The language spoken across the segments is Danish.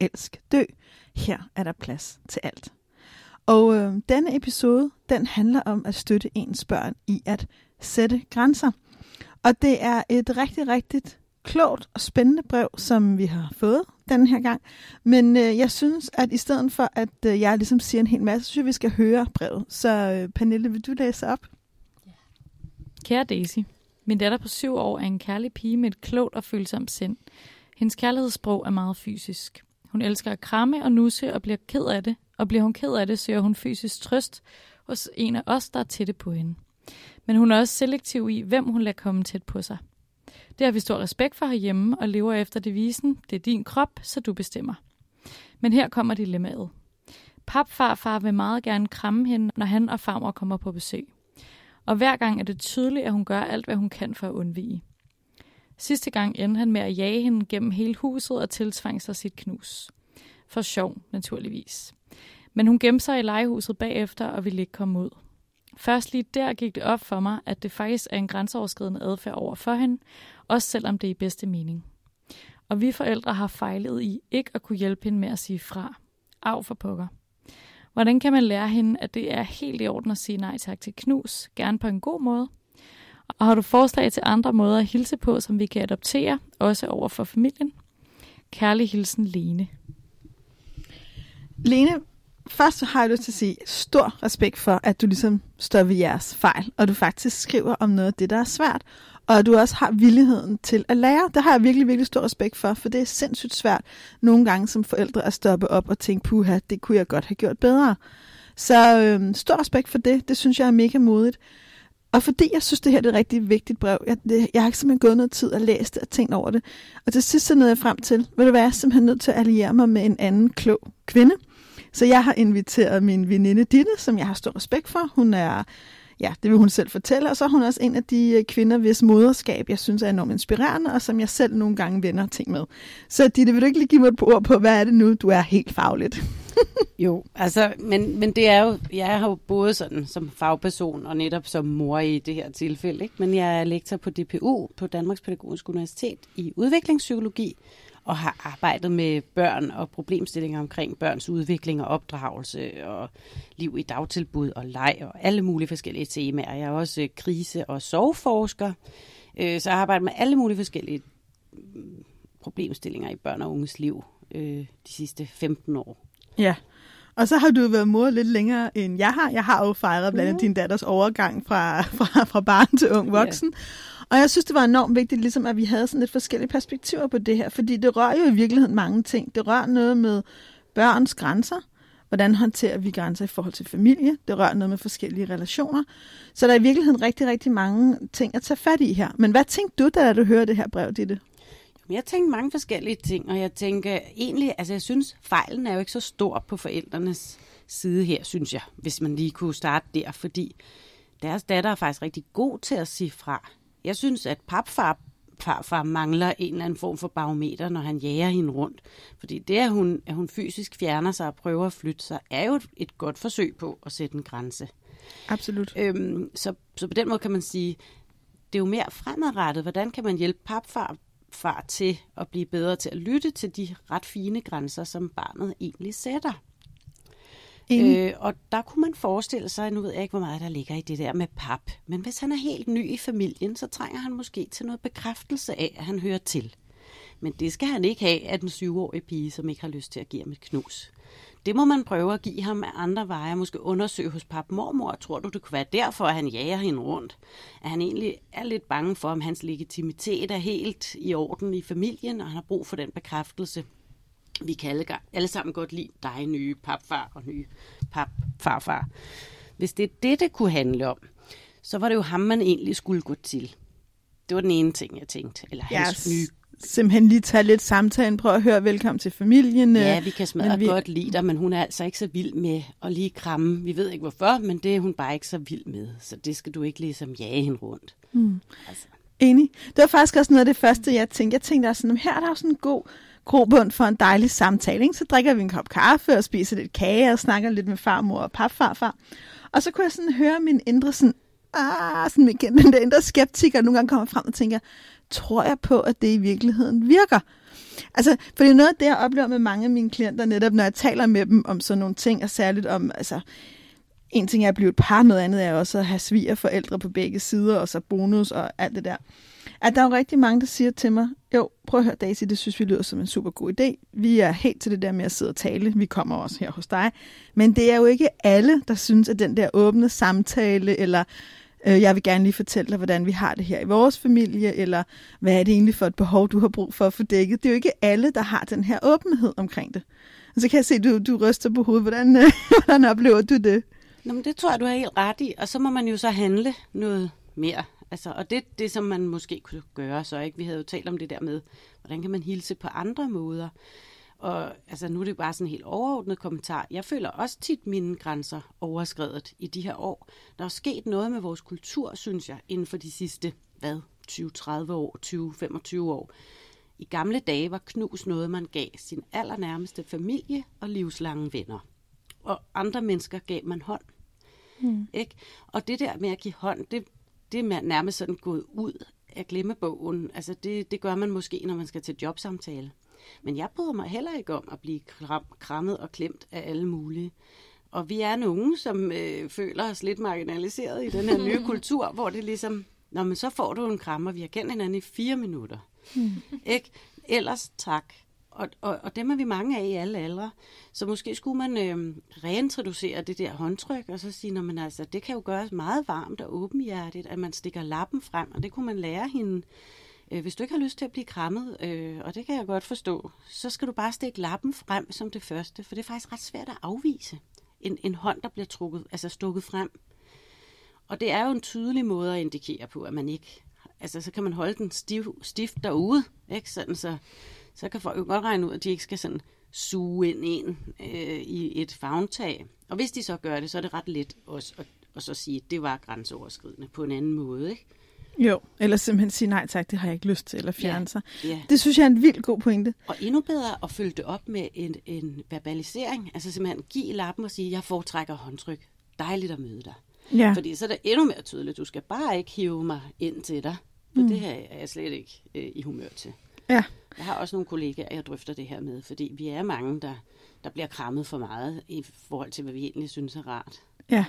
elsk, dø. Her er der plads til alt. Og øh, denne episode, den handler om at støtte ens børn i at sætte grænser. Og det er et rigtig, rigtig klogt og spændende brev, som vi har fået den her gang. Men øh, jeg synes, at i stedet for, at øh, jeg ligesom siger en hel masse, så synes jeg, vi skal høre brevet. Så øh, Pernille, vil du læse op? Kære Daisy, min datter på syv år er en kærlig pige med et klogt og følsomt sind. Hendes kærlighedssprog er meget fysisk. Hun elsker at kramme og nusse og bliver ked af det, og bliver hun ked af det, søger hun fysisk trøst hos en af os, der er tætte på hende. Men hun er også selektiv i, hvem hun lader komme tæt på sig. Det har vi stor respekt for herhjemme og lever efter devisen, det er din krop, så du bestemmer. Men her kommer dilemmaet. Papfarfar vil meget gerne kramme hende, når han og farmor kommer på besøg. Og hver gang er det tydeligt, at hun gør alt, hvad hun kan for at undvige. Sidste gang endte han med at jage hende gennem hele huset og tiltvang sig sit knus. For sjov, naturligvis. Men hun gemte sig i legehuset bagefter og ville ikke komme ud. Først lige der gik det op for mig, at det faktisk er en grænseoverskridende adfærd over for hende, også selvom det er i bedste mening. Og vi forældre har fejlet i ikke at kunne hjælpe hende med at sige fra. Af for pokker. Hvordan kan man lære hende, at det er helt i orden at sige nej tak til knus, gerne på en god måde? Og har du forslag til andre måder at hilse på, som vi kan adoptere, også over for familien? Kærlig hilsen, Lene. Lene, først har jeg lyst til at sige stor respekt for, at du ligesom står ved jeres fejl, og du faktisk skriver om noget af det, der er svært, og at du også har villigheden til at lære. Det har jeg virkelig, virkelig stor respekt for, for det er sindssygt svært nogle gange som forældre at stoppe op og tænke, puha, det kunne jeg godt have gjort bedre. Så øh, stor respekt for det, det synes jeg er mega modigt. Og fordi jeg synes, det her er et rigtig vigtigt brev, jeg, det, jeg har ikke simpelthen gået noget tid og læst det og tænkt over det. Og til sidst så nåede jeg frem til, vil du være, jeg er simpelthen nødt til at alliere mig med en anden klog kvinde. Så jeg har inviteret min veninde Ditte, som jeg har stor respekt for. Hun er, ja, det vil hun selv fortælle, og så er hun også en af de øh, kvinder, hvis moderskab, jeg synes er enormt inspirerende, og som jeg selv nogle gange vender ting med. Så Ditte, vil du ikke lige give mig et ord på, hvad er det nu, du er helt fagligt? jo, altså, men, men det er jo, jeg har jo både sådan som fagperson og netop som mor i det her tilfælde, ikke? men jeg er lektor på DPU, på Danmarks Pædagogiske Universitet i udviklingspsykologi, og har arbejdet med børn og problemstillinger omkring børns udvikling og opdragelse og liv i dagtilbud og leg og alle mulige forskellige temaer. Jeg er også øh, krise- og soveforsker, øh, så jeg har arbejdet med alle mulige forskellige mm, problemstillinger i børn og unges liv øh, de sidste 15 år. Ja, og så har du været mor lidt længere end jeg har. Jeg har jo fejret blandt andet mm. din datters overgang fra, fra, fra barn til ung voksen. Yeah. Og jeg synes, det var enormt vigtigt, ligesom, at vi havde sådan lidt forskellige perspektiver på det her, fordi det rører jo i virkeligheden mange ting. Det rører noget med børns grænser, hvordan håndterer vi grænser i forhold til familie, det rører noget med forskellige relationer. Så der er i virkeligheden rigtig, rigtig mange ting at tage fat i her. Men hvad tænkte du, da du hørte det her brev, Ditte? Jeg tænkte mange forskellige ting, og jeg tænker egentlig, altså jeg synes, fejlen er jo ikke så stor på forældrenes side her, synes jeg, hvis man lige kunne starte der, fordi deres datter er faktisk rigtig god til at sige fra. Jeg synes, at papfar farfar mangler en eller anden form for barometer, når han jager hende rundt. Fordi det, at hun, at hun fysisk fjerner sig og prøver at flytte sig, er jo et, et godt forsøg på at sætte en grænse. Absolut. Øhm, så, så på den måde kan man sige, det er jo mere fremadrettet. Hvordan kan man hjælpe papfar far til at blive bedre til at lytte til de ret fine grænser, som barnet egentlig sætter? Øh, og der kunne man forestille sig, nu ved jeg ikke, hvor meget der ligger i det der med pap, men hvis han er helt ny i familien, så trænger han måske til noget bekræftelse af, at han hører til. Men det skal han ikke have af den syvårige pige, som ikke har lyst til at give ham et knus. Det må man prøve at give ham af andre veje, måske undersøge hos pap mormor. Tror du, det kunne være derfor, at han jager hende rundt? At han egentlig er lidt bange for, om hans legitimitet er helt i orden i familien, og han har brug for den bekræftelse vi kan alle, alle sammen godt lide dig, nye papfar og nye papfarfar. Hvis det er det, det kunne handle om, så var det jo ham, man egentlig skulle gå til. Det var den ene ting, jeg tænkte. Eller hans yes. nye simpelthen lige tage lidt samtalen, prøve at høre velkommen til familien. Ja, vi kan smadre vi... godt lide dig, men hun er altså ikke så vild med at lige kramme. Vi ved ikke hvorfor, men det er hun bare ikke så vild med. Så det skal du ikke ligesom jage hende rundt. Mm. Altså, Enig. Det var faktisk også noget af det første, jeg tænkte. Jeg tænkte også sådan, her er der jo sådan en god grobund for en dejlig samtale. Ikke? Så drikker vi en kop kaffe og spiser lidt kage og snakker lidt med farmor og papfarfar. Og så kunne jeg sådan høre min indre sådan, ah, sådan igen, den der indre skeptiker nogle gange kommer frem og tænker, tror jeg på, at det i virkeligheden virker? Altså, for det er noget af det, jeg oplever med mange af mine klienter, netop når jeg taler med dem om sådan nogle ting, og særligt om, altså, en ting er at blive et par, noget andet er også at have svigerforældre på begge sider, og så bonus og alt det der. At der er jo rigtig mange, der siger til mig, jo, prøv at høre Daisy, det synes vi lyder som en super god idé. Vi er helt til det der med at sidde og tale. Vi kommer også her hos dig. Men det er jo ikke alle, der synes, at den der åbne samtale, eller øh, jeg vil gerne lige fortælle dig, hvordan vi har det her i vores familie, eller hvad er det egentlig for et behov, du har brug for at få dækket. Det er jo ikke alle, der har den her åbenhed omkring det. Og så kan jeg se, at du, du ryster på hovedet. Hvordan, øh, hvordan oplever du det? Nå, men det tror jeg, du har helt ret i. Og så må man jo så handle noget mere. Altså, og det det, som man måske kunne gøre, så ikke. Vi havde jo talt om det der med, hvordan kan man hilse på andre måder. Og altså, nu er det bare sådan en helt overordnet kommentar. Jeg føler også tit mine grænser overskrevet i de her år. Der er sket noget med vores kultur, synes jeg, inden for de sidste, hvad, 20-30 år, 20-25 år. I gamle dage var knus noget, man gav sin allernærmeste familie og livslange venner. Og andre mennesker gav man hånd. Mm. Ikke? Og det der med at give hånd, det, det er nærmest sådan gået ud af glemmebogen. Altså det, det gør man måske, når man skal til jobsamtale. Men jeg bryder mig heller ikke om at blive kram, krammet og klemt af alle mulige. Og vi er nogen, som øh, føler os lidt marginaliseret i den her nye kultur, hvor det ligesom, Nå, men så får du en krammer, vi har kendt hinanden i fire minutter. Mm. Ikke? Ellers tak. Og, og, og dem er vi mange af i alle aldre. Så måske skulle man øh, reintroducere det der håndtryk, og så sige, når man altså, det kan jo gøres meget varmt og åbenhjertigt, at man stikker lappen frem, og det kunne man lære hende. Øh, hvis du ikke har lyst til at blive krammet, øh, og det kan jeg godt forstå, så skal du bare stikke lappen frem som det første, for det er faktisk ret svært at afvise en, en hånd, der bliver trukket, altså stukket frem. Og det er jo en tydelig måde at indikere på, at man ikke, altså så kan man holde den stiv, stift derude, ikke? Sådan, så, så kan folk jo godt regne ud, at de ikke skal sådan suge ind en øh, i et fagntag. Og hvis de så gør det, så er det ret let også at, at så sige, at det var grænseoverskridende på en anden måde, ikke? Jo, eller simpelthen sige nej tak, det har jeg ikke lyst til, eller fjerne Ja. sig. Ja. Det synes jeg er en vild god pointe. Og endnu bedre at følge det op med en, en verbalisering, altså simpelthen give lappen og sige, jeg foretrækker håndtryk. Dejligt at møde dig. Ja. Fordi så er det endnu mere tydeligt, du skal bare ikke hive mig ind til dig. For mm. det her er jeg slet ikke øh, i humør til. ja. Jeg har også nogle kollegaer, jeg drøfter det her med, fordi vi er mange, der, der bliver krammet for meget i forhold til, hvad vi egentlig synes er rart. Ja.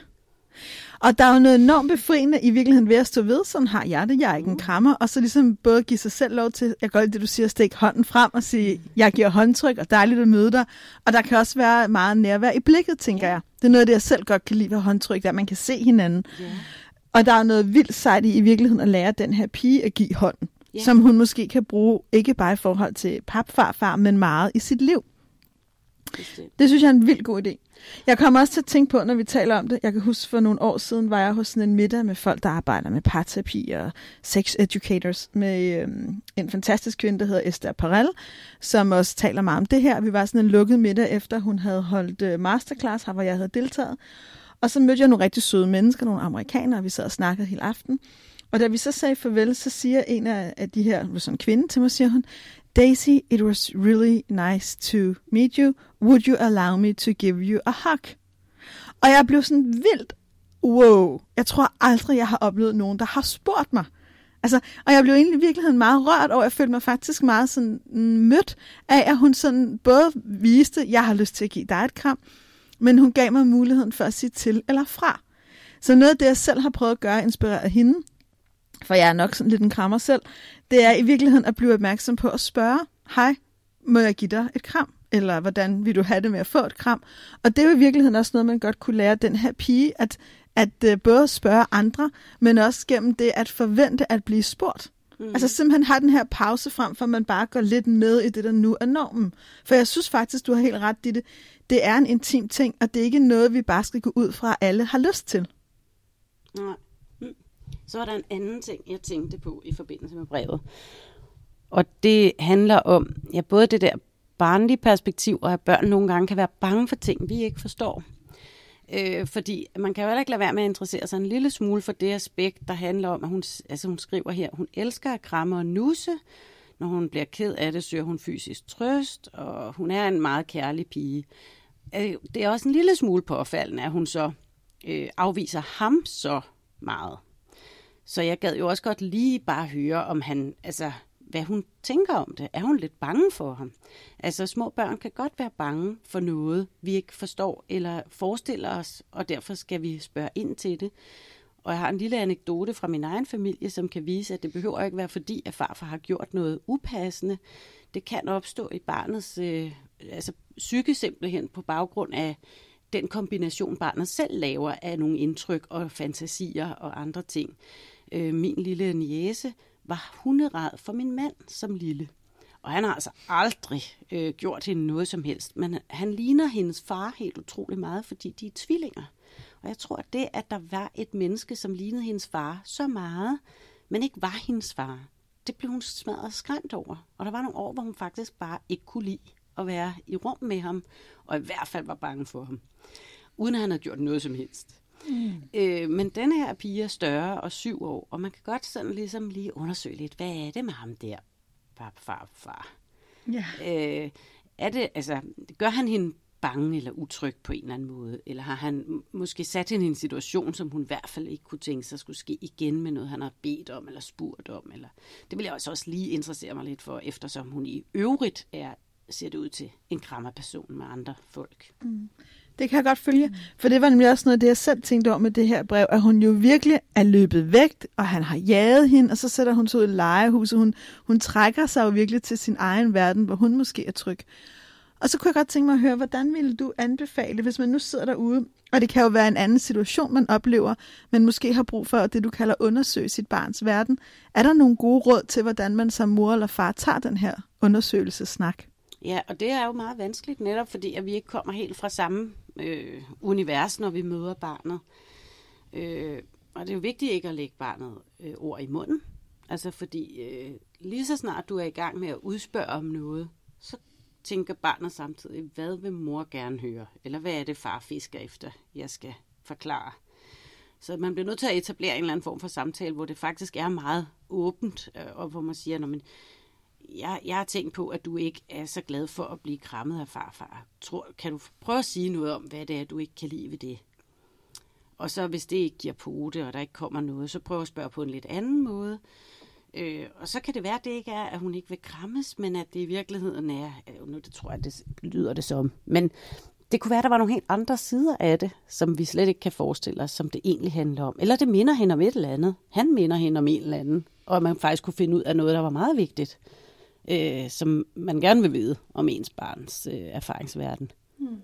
Og der er jo noget enormt befriende i virkeligheden ved at stå ved, sådan har jeg det, jeg er ikke en krammer, og så ligesom både give sig selv lov til, jeg lide det, du siger, at stikke hånden frem og sige, jeg giver håndtryk, og dejligt at møde dig. Og der kan også være meget nærvær i blikket, tænker Ja. jeg. Det er noget af det, jeg selv godt kan lide ved håndtryk, der man kan se hinanden. Ja. Og der er noget vildt sejt i i virkeligheden at lære den her pige at give hånden, Ja. som hun måske kan bruge, ikke bare i forhold til papfarfar, men meget i sit liv. Det synes jeg er en vild god idé. Jeg kommer også til at tænke på, når vi taler om det. Jeg kan huske, for nogle år siden var jeg hos sådan en middag med folk, der arbejder med parterapi og sex educators, med øhm, en fantastisk kvinde, der hedder Esther Perel, som også taler meget om det her. Vi var sådan en lukket middag, efter hun havde holdt øh, masterclass her, hvor jeg havde deltaget. Og så mødte jeg nogle rigtig søde mennesker, nogle amerikanere, og vi sad og snakkede hele aften. Og da vi så sagde farvel, så siger en af, af de her, sådan en kvinde til mig, siger hun, Daisy, it was really nice to meet you. Would you allow me to give you a hug? Og jeg blev sådan vildt, wow, jeg tror aldrig, jeg har oplevet nogen, der har spurgt mig. Altså, og jeg blev egentlig i virkeligheden meget rørt over, jeg følte mig faktisk meget sådan mm, mødt af, at hun sådan både viste, jeg har lyst til at give dig et kram, men hun gav mig muligheden for at sige til eller fra. Så noget af det, jeg selv har prøvet at gøre, inspireret hende, for jeg er nok sådan lidt en krammer selv, det er i virkeligheden at blive opmærksom på at spørge, hej, må jeg give dig et kram? Eller hvordan vil du have det med at få et kram? Og det er jo i virkeligheden også noget, man godt kunne lære den her pige, at, at uh, både spørge andre, men også gennem det at forvente at blive spurgt. Mm. Altså simpelthen have den her pause frem, for man bare går lidt med i det, der nu er normen. For jeg synes faktisk, du har helt ret i det. Det er en intim ting, og det er ikke noget, vi bare skal gå ud fra, at alle har lyst til. Nej. Så var der en anden ting, jeg tænkte på i forbindelse med brevet. Og det handler om ja, både det der barnlige perspektiv, og at børn nogle gange kan være bange for ting, vi ikke forstår. Øh, fordi man kan jo heller ikke lade være med at interessere sig en lille smule for det aspekt, der handler om, at hun, altså hun skriver her, hun elsker at kramme og nusse. Når hun bliver ked af det, søger hun fysisk trøst, og hun er en meget kærlig pige. Øh, det er også en lille smule påfaldende, at hun så øh, afviser ham så meget. Så jeg gad jo også godt lige bare høre, om han, altså, hvad hun tænker om det. Er hun lidt bange for ham? Altså, små børn kan godt være bange for noget, vi ikke forstår eller forestiller os, og derfor skal vi spørge ind til det. Og jeg har en lille anekdote fra min egen familie, som kan vise, at det behøver ikke være fordi, at farfar har gjort noget upassende. Det kan opstå i barnets øh, altså, psyke simpelthen på baggrund af den kombination, barnet selv laver af nogle indtryk og fantasier og andre ting. Øh, min lille niese var hunderad for min mand som lille. Og han har altså aldrig øh, gjort hende noget som helst. Men han ligner hendes far helt utrolig meget, fordi de er tvillinger. Og jeg tror, at det, at der var et menneske, som lignede hendes far så meget, men ikke var hendes far, det blev hun smadret skræmt over. Og der var nogle år, hvor hun faktisk bare ikke kunne lide at være i rum med ham, og i hvert fald var bange for ham, uden at han havde gjort noget som helst. Mm. Øh, men den her pige er større og syv år, og man kan godt sådan ligesom lige undersøge lidt, hvad er det med ham der, far, far, far. Ja. Øh, er det, altså, gør han hende bange eller utryg på en eller anden måde? Eller har han måske sat hende i en situation, som hun i hvert fald ikke kunne tænke sig skulle ske igen med noget, han har bedt om eller spurgt om? Eller... Det vil jeg også, også lige interessere mig lidt for, eftersom hun i øvrigt er, ser det ud til, en krammerperson med andre folk. Mm. Det kan jeg godt følge, for det var nemlig også noget af det, jeg selv tænkte om med det her brev, at hun jo virkelig er løbet væk, og han har jaget hende, og så sætter hun sig ud i legehuset. Hun, hun trækker sig jo virkelig til sin egen verden, hvor hun måske er tryg. Og så kunne jeg godt tænke mig at høre, hvordan ville du anbefale, hvis man nu sidder derude, og det kan jo være en anden situation, man oplever, men måske har brug for det, du kalder undersøge sit barns verden. Er der nogle gode råd til, hvordan man som mor eller far tager den her undersøgelsesnak? Ja, og det er jo meget vanskeligt netop, fordi at vi ikke kommer helt fra samme øh, univers, når vi møder barnet. Øh, og det er jo vigtigt ikke at lægge barnet øh, ord i munden. Altså fordi øh, lige så snart du er i gang med at udspørge om noget, så tænker barnet samtidig, hvad vil mor gerne høre? Eller hvad er det far fisker efter, jeg skal forklare? Så man bliver nødt til at etablere en eller anden form for samtale, hvor det faktisk er meget åbent, øh, og hvor man siger, men jeg, jeg har tænkt på, at du ikke er så glad for at blive krammet af farfar. Tror, kan du prøve at sige noget om, hvad det er, du ikke kan lide ved det? Og så hvis det ikke giver pote, og der ikke kommer noget, så prøv at spørge på en lidt anden måde. Øh, og så kan det være, at det ikke er, at hun ikke vil krammes, men at det i virkeligheden er, øh, nu det tror jeg, det lyder det som, men det kunne være, at der var nogle helt andre sider af det, som vi slet ikke kan forestille os, som det egentlig handler om. Eller det minder hende om et eller andet. Han minder hende om en eller anden. Og man faktisk kunne finde ud af noget, der var meget vigtigt øh, som man gerne vil vide om ens barns øh, erfaringsverden. Hmm.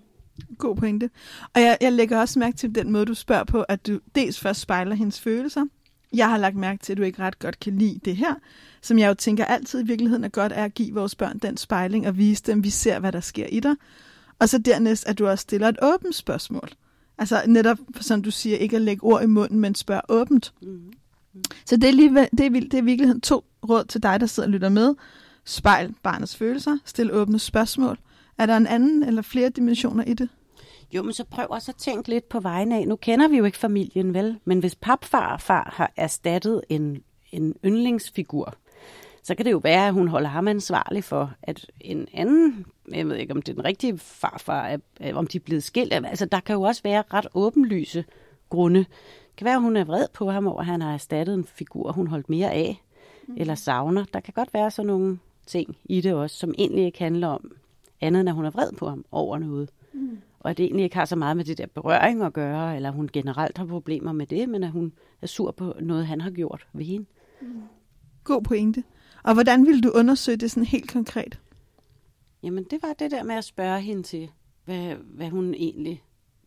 God pointe. Og jeg, jeg lægger også mærke til den måde, du spørger på, at du dels først spejler hendes følelser. Jeg har lagt mærke til, at du ikke ret godt kan lide det her, som jeg jo tænker altid i virkeligheden er godt, er at give vores børn den spejling og vise dem, vi ser, hvad der sker i dig. Og så dernæst, at du også stiller et åbent spørgsmål. Altså netop, som du siger, ikke at lægge ord i munden, men spørge åbent. Mm-hmm. Så det er, lige, det, er, det er i virkeligheden to råd til dig, der sidder og lytter med. Spejl barnets følelser. Stil åbne spørgsmål. Er der en anden eller flere dimensioner i det? Jo, men så prøv også at tænke lidt på vejen af. Nu kender vi jo ikke familien, vel? Men hvis papfar og far har erstattet en, en yndlingsfigur, så kan det jo være, at hun holder ham ansvarlig for, at en anden, jeg ved ikke, om det er den rigtige farfar, om de er blevet skilt. Altså, der kan jo også være ret åbenlyse grunde. Det kan være, at hun er vred på ham over, at han har erstattet en figur, hun holdt mere af, mm. eller savner. Der kan godt være sådan nogle ting i det også, som egentlig ikke handler om andet, end at hun er vred på ham over noget. Mm. Og at det egentlig ikke har så meget med det der berøring at gøre, eller hun generelt har problemer med det, men at hun er sur på noget, han har gjort ved hende. Mm. God pointe. Og hvordan ville du undersøge det sådan helt konkret? Jamen, det var det der med at spørge hende til, hvad, hvad hun egentlig,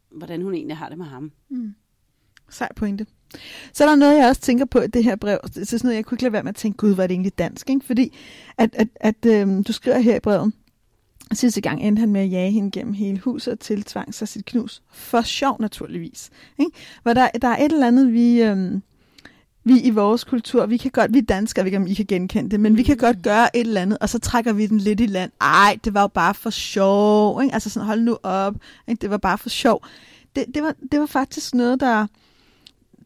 hvordan hun egentlig har det med ham. Mm. Sej pointe. Så er der noget, jeg også tænker på i det her brev. Det er sådan noget, jeg kunne ikke lade være med at tænke, gud, var det egentlig dansk? Ikke? Fordi at, at, at øhm, du skriver her i brevet, Sidste gang endte han med at jage hende gennem hele huset og tiltvang sig sit knus. For sjov naturligvis. Ikke? Hvor der, der er et eller andet, vi, øhm, vi i vores kultur, vi kan godt, vi danskere, vi ikke om I kan genkende det, men vi kan godt gøre et eller andet, og så trækker vi den lidt i land. Ej, det var jo bare for sjov, ikke? Altså sådan, hold nu op, ikke? det var bare for sjov. Det, det, var, det var faktisk noget, der,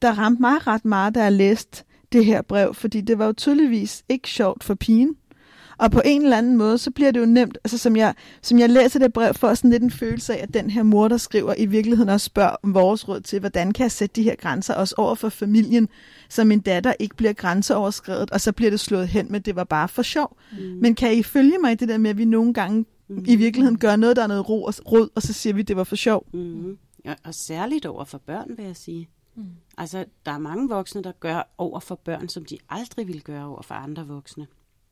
der ramte mig ret meget, da jeg læste det her brev, fordi det var jo tydeligvis ikke sjovt for pigen. Og på en eller anden måde, så bliver det jo nemt, altså som jeg, som jeg læser det brev, får sådan lidt en følelse af, at den her mor, der skriver, i virkeligheden også spørger om vores råd til, hvordan kan jeg sætte de her grænser også over for familien, så min datter ikke bliver grænseoverskrevet, og så bliver det slået hen med, det var bare for sjov. Mm. Men kan I følge mig i det der med, at vi nogle gange mm. i virkeligheden gør noget, der er noget ro og rod, og så siger vi, det var for sjov? Mm. Ja, og særligt over for børn, vil jeg sige. Mm. Altså, der er mange voksne, der gør over for børn, som de aldrig ville gøre over for andre voksne.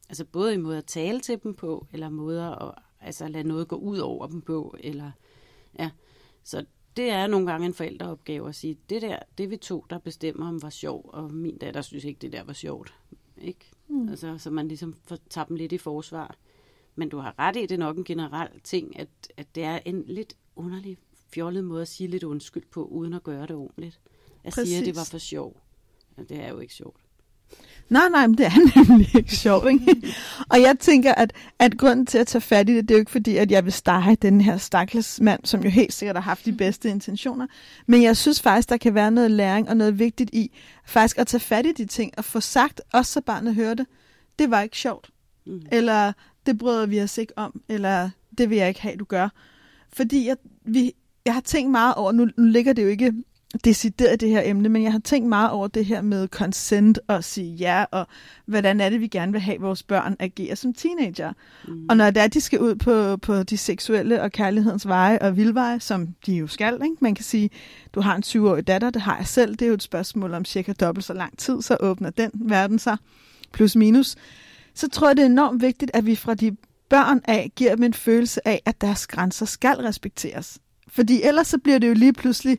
Altså både i måde at tale til dem på, eller måder at altså, lade noget gå ud over dem på. Eller, ja. Så det er nogle gange en forældreopgave at sige, det der, det er vi to, der bestemmer, om var sjov, og min datter synes ikke, det der var sjovt. Ikke? Mm. Altså, så man ligesom får taget dem lidt i forsvar. Men du har ret i, det er nok en generel ting, at, at det er en lidt underlig, fjollet måde at sige lidt undskyld på, uden at gøre det ordentligt. At Præcis. sige, at det var for sjov. Ja, det er jo ikke sjovt. Nej, nej, men det er nemlig ikke sjovt. Ikke? og jeg tænker, at, at grunden til at tage fat i det, det er jo ikke fordi, at jeg vil stege den her stakkels mand, som jo helt sikkert har haft de bedste intentioner. Men jeg synes faktisk, der kan være noget læring og noget vigtigt i faktisk at tage fat i de ting og få sagt, også så barnet hører det, det var ikke sjovt. Mm. Eller det bryder vi os ikke om, eller det vil jeg ikke have, du gør. Fordi jeg, vi, jeg har tænkt meget over, nu, nu ligger det jo ikke decideret det her emne, men jeg har tænkt meget over det her med consent og sige ja, og hvordan er det, vi gerne vil have, vores børn agerer som teenager. Mm. Og når det er, de skal ud på, på de seksuelle og kærlighedens veje og vildveje, som de jo skal, ikke? man kan sige, du har en 20-årig datter, det har jeg selv, det er jo et spørgsmål om cirka dobbelt så lang tid, så åbner den verden sig, plus minus. Så tror jeg, det er enormt vigtigt, at vi fra de børn af giver dem en følelse af, at deres grænser skal respekteres. Fordi ellers så bliver det jo lige pludselig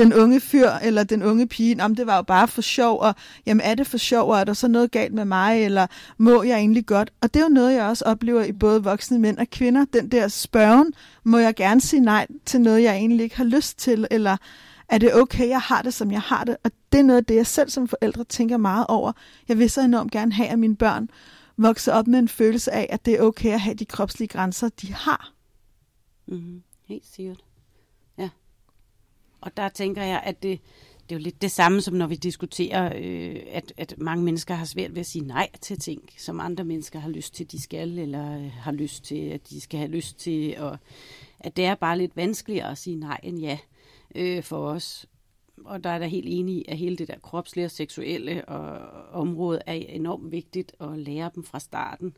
den unge fyr eller den unge pige, om det var jo bare for sjov, og jamen er det for sjov, og er der så noget galt med mig, eller må jeg egentlig godt? Og det er jo noget, jeg også oplever i både voksne mænd og kvinder, den der spørgen, må jeg gerne sige nej til noget, jeg egentlig ikke har lyst til, eller er det okay, jeg har det, som jeg har det? Og det er noget af det, jeg selv som forældre tænker meget over. Jeg vil så enormt gerne have, at mine børn vokser op med en følelse af, at det er okay at have de kropslige grænser, de har. Mm, helt sikkert. Og der tænker jeg, at det, det er jo lidt det samme, som når vi diskuterer, øh, at, at mange mennesker har svært ved at sige nej til ting, som andre mennesker har lyst til, de skal, eller øh, har lyst til, at de skal have lyst til. Og at det er bare lidt vanskeligere at sige nej end ja øh, for os. Og der er der helt enig i, at hele det der kropslige og seksuelle og, område er enormt vigtigt at lære dem fra starten.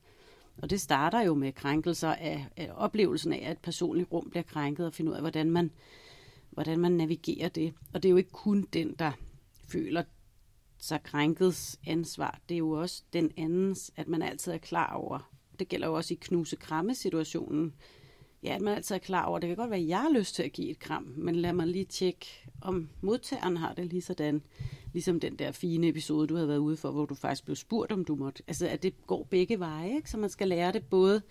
Og det starter jo med krænkelser af, af oplevelsen af, at et personligt rum bliver krænket, og finde ud af, hvordan man hvordan man navigerer det. Og det er jo ikke kun den, der føler sig krænket ansvar. Det er jo også den andens, at man altid er klar over. Det gælder jo også i knuse-kramme-situationen. Ja, at man altid er klar over, det kan godt være, at jeg har lyst til at give et kram, men lad mig lige tjekke, om modtageren har det lige sådan. Ligesom den der fine episode, du havde været ude for, hvor du faktisk blev spurgt, om du måtte. Altså, at det går begge veje, ikke? Så man skal lære det både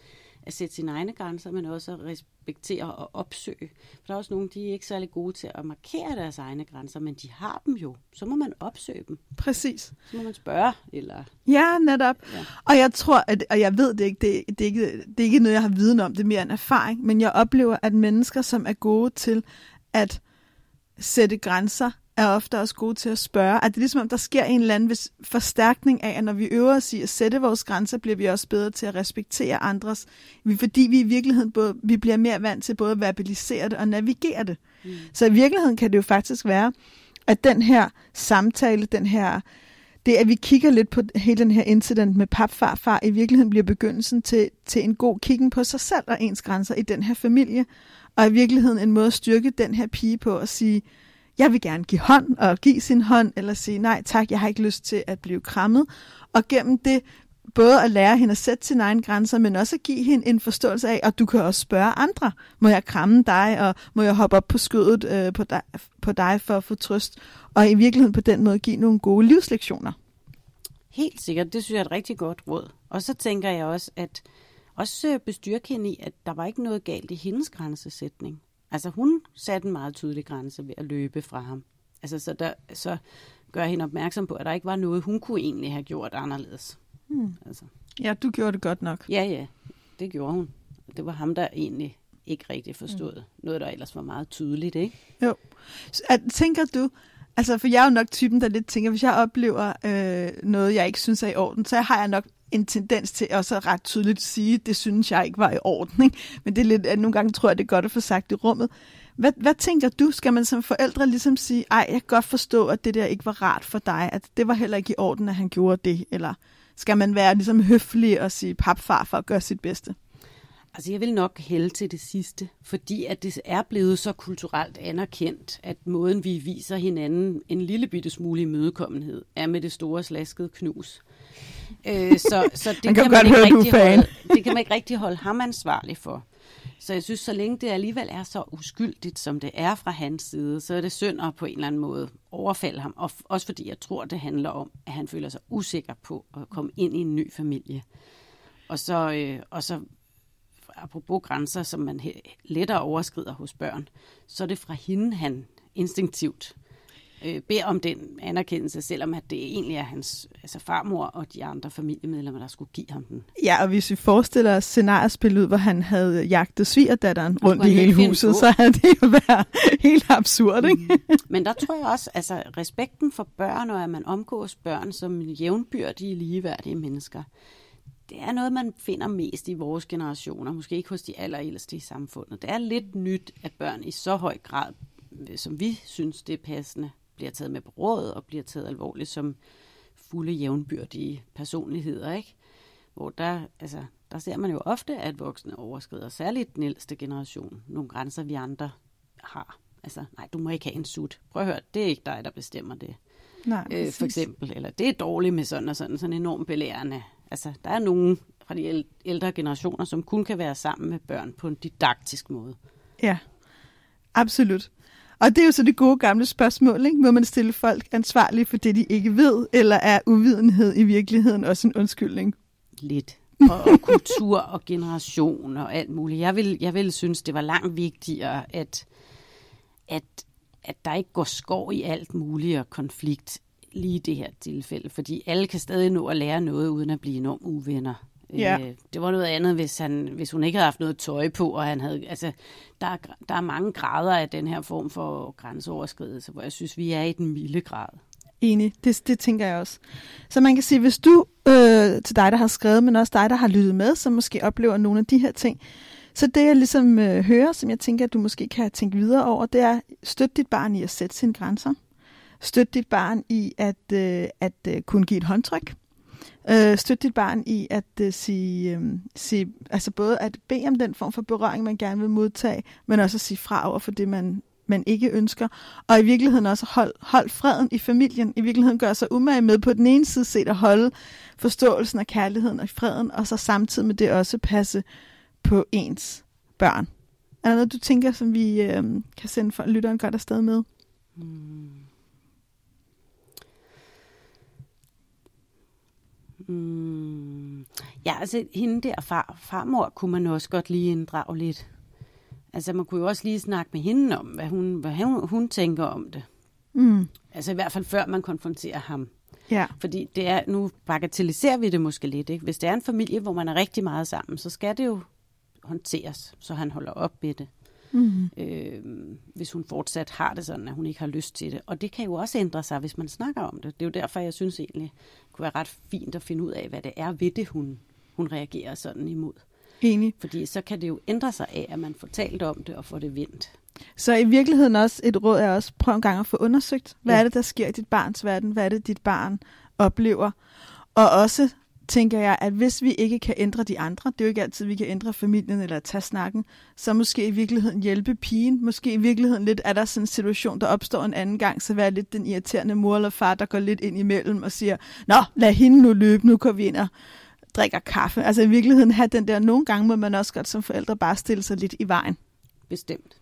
at sætte sine egne grænser, men også at respektere og opsøge. For der er også nogle, de er ikke særlig gode til at markere deres egne grænser, men de har dem jo. Så må man opsøge dem. Præcis. Så må man spørge, eller... Ja, netop. Ja. Og jeg tror, at, og jeg ved det ikke, det, det, er ikke, det er ikke noget, jeg har viden om, det er mere en erfaring, men jeg oplever, at mennesker, som er gode til at sætte grænser, er ofte også gode til at spørge. At det er ligesom, om der sker en eller anden forstærkning af, at når vi øver os i at sætte vores grænser, bliver vi også bedre til at respektere andres. Fordi vi i virkeligheden både, vi bliver mere vant til både at verbalisere det og navigere det. Mm. Så i virkeligheden kan det jo faktisk være, at den her samtale, den her, det at vi kigger lidt på hele den her incident med papfarfar, i virkeligheden bliver begyndelsen til, til en god kiggen på sig selv og ens grænser i den her familie. Og i virkeligheden en måde at styrke den her pige på at sige, jeg vil gerne give hånd og give sin hånd, eller sige nej tak, jeg har ikke lyst til at blive krammet. Og gennem det både at lære hende at sætte sine egne grænser, men også at give hende en forståelse af, at du kan også spørge andre, må jeg kramme dig, og må jeg hoppe op på skødet øh, på, dig, på dig for at få trøst, og i virkeligheden på den måde give nogle gode livslektioner. Helt sikkert, det synes jeg er et rigtig godt råd. Og så tænker jeg også, at også øh, bestyrke hende i, at der var ikke noget galt i hendes grænsesætning. Altså hun satte en meget tydelig grænse ved at løbe fra ham. Altså så, der, så gøre hende opmærksom på, at der ikke var noget, hun kunne egentlig have gjort anderledes. Hmm. Altså, Ja, du gjorde det godt nok. ja, ja, det gjorde hun. Det var ham, der egentlig ikke rigtig forstod mm. noget, der ellers var meget tydeligt, ikke? Så, At, tænker du, altså for jeg er jo nok typen, der lidt tænker, hvis jeg oplever øh, noget, jeg ikke synes er i orden, så har jeg nok en tendens til også at ret tydeligt sige, det synes jeg ikke var i orden. Ikke? Men det er lidt, at nogle gange tror jeg, det er godt at få sagt i rummet. Hvad, hvad tænker du? Skal man som forældre ligesom sige, ej, jeg kan godt forstå, at det der ikke var rart for dig, at det var heller ikke i orden, at han gjorde det, eller skal man være ligesom høflig og sige papfar for at gøre sit bedste? Altså, jeg vil nok hælde til det sidste, fordi at det er blevet så kulturelt anerkendt, at måden, vi viser hinanden en lille bitte smule imødekommenhed, er med det store slaskede knus. Øh, så, så det, Man kan kan man ikke høre, rigtig holde, det kan man ikke rigtig holde ham ansvarlig for. Så jeg synes, så længe det alligevel er så uskyldigt, som det er fra hans side, så er det synd at på en eller anden måde overfalde ham. Og også fordi jeg tror, det handler om, at han føler sig usikker på at komme ind i en ny familie. Og så, øh, og så apropos grænser, som man lettere overskrider hos børn, så er det fra hende, han instinktivt øh, beder om den anerkendelse, selvom at det egentlig er hans altså farmor og de andre familiemedlemmer, der skulle give ham den. Ja, og hvis vi forestiller os scenariespillet ud, hvor han havde jagtet svigerdatteren rundt i hele huset, så havde det jo været helt absurd, ikke? Men der tror jeg også, altså respekten for børn, og at man omgås børn som jævnbyrdige, ligeværdige mennesker, det er noget, man finder mest i vores generationer, måske ikke hos de allerældste i samfundet. Det er lidt nyt, at børn i så høj grad, som vi synes, det er passende, bliver taget med på råd og bliver taget alvorligt som fulde jævnbyrdige personligheder, ikke? Hvor der, altså, der ser man jo ofte, at voksne overskrider, særligt den ældste generation, nogle grænser, vi andre har. Altså, nej, du må ikke have en sut. Prøv at høre, det er ikke dig, der bestemmer det. Nej, Øh, for eksempel. Eller det er dårligt med sådan og sådan, sådan enormt belærende. Altså, der er nogen fra de æl- ældre generationer, som kun kan være sammen med børn på en didaktisk måde. Ja, absolut. Og det er jo så det gode gamle spørgsmål, ikke? Må man stille folk ansvarlige for det, de ikke ved, eller er uvidenhed i virkeligheden også en undskyldning? Lidt. Og, og kultur og generation og alt muligt. Jeg vil, jeg vil synes, det var langt vigtigere, at, at, at der ikke går skov i alt muligt og konflikt lige i det her tilfælde. Fordi alle kan stadig nå at lære noget, uden at blive enormt uvenner. Ja. Øh, det var noget andet, hvis, han, hvis hun ikke havde haft noget tøj på, og han havde, altså, der, er, der er mange grader af den her form for grænseoverskridelse, hvor jeg synes, vi er i den milde grad. Enig, det, det tænker jeg også. Så man kan sige, hvis du, øh, til dig, der har skrevet, men også dig, der har lyttet med, som måske oplever nogle af de her ting, så det jeg ligesom øh, hører, som jeg tænker, at du måske kan tænke videre over, det er, støt dit barn i at sætte sine grænser. Støt dit barn i at, øh, at øh, kunne give et håndtryk. Øh, støt dit barn i at øh, sige, øh, sige, altså både at bede om den form for berøring, man gerne vil modtage, men også at sige fra over for det, man, man ikke ønsker. Og i virkeligheden også hold, hold freden i familien. I virkeligheden gør sig umage med på den ene side set at holde forståelsen af kærligheden og freden, og så samtidig med det også passe på ens børn. Er der noget, du tænker, som vi øh, kan sende for lytteren godt afsted med? Mm. Mm. Ja, altså hende der far, farmor kunne man også godt lige inddrage lidt. Altså man kunne jo også lige snakke med hende om, hvad hun, hvad hun, hun tænker om det. Mm. Altså i hvert fald før man konfronterer ham. Ja. Fordi det er, nu bagatelliserer vi det måske lidt. Ikke? Hvis det er en familie, hvor man er rigtig meget sammen, så skal det jo håndteres, så han holder op med det. Mm. Øh, hvis hun fortsat har det sådan, at hun ikke har lyst til det. Og det kan jo også ændre sig, hvis man snakker om det. Det er jo derfor, jeg synes egentlig, det kunne være ret fint at finde ud af, hvad det er ved det, hun, hun reagerer sådan imod. Enig. Fordi så kan det jo ændre sig af, at man får talt om det og får det vendt. Så i virkeligheden også et råd er også, prøv en gang at få undersøgt, hvad Ja. er det, der sker i dit barns verden? Hvad er det, dit barn oplever? Og også tænker jeg, at hvis vi ikke kan ændre de andre, det er jo ikke altid, vi kan ændre familien eller tage snakken, så måske i virkeligheden hjælpe pigen. Måske i virkeligheden lidt er der sådan en situation, der opstår en anden gang, så være lidt den irriterende mor eller far, der går lidt ind imellem og siger, Nå, lad hende nu løbe, nu går vi ind og drikker kaffe. Altså i virkeligheden have den der, nogle gange må man også godt som forældre bare stille sig lidt i vejen. Bestemt.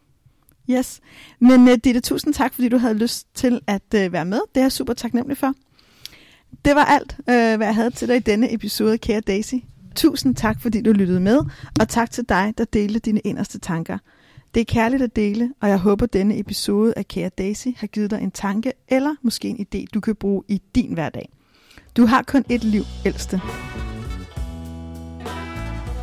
Yes. Men uh, Ditte, tusind tak, fordi du havde lyst til at uh, være med. Det er jeg super taknemmelig for. Det var alt, øh, hvad jeg havde til dig i denne episode, kære Daisy. Tusind tak, fordi du lyttede med, og tak til dig, der delte dine inderste tanker. Det er kærligt at dele, og jeg håber, denne episode af Kære Daisy har givet dig en tanke eller måske en idé, du kan bruge i din hverdag. Du har kun et liv, ældste.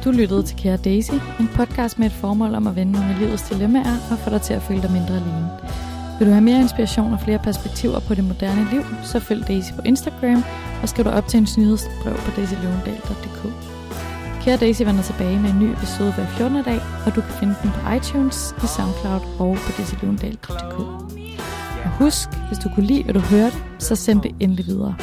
Du lyttede til Kære Daisy, en podcast med et formål om at vende nogle af livets dilemmaer og få dig til at føle dig mindre alene. Vil du have mere inspiration og flere perspektiver på det moderne liv, så følg Daisy på Instagram og skriv dig op til en nyhedsbrev på daisyløvendal.dk. Kære Daisy vender tilbage med en ny episode hver 14. dag, og du kan finde den på iTunes, i SoundCloud og på daisyløvendal.dk. Og husk, hvis du kunne lide, hvad du hørte, så send det endelig videre.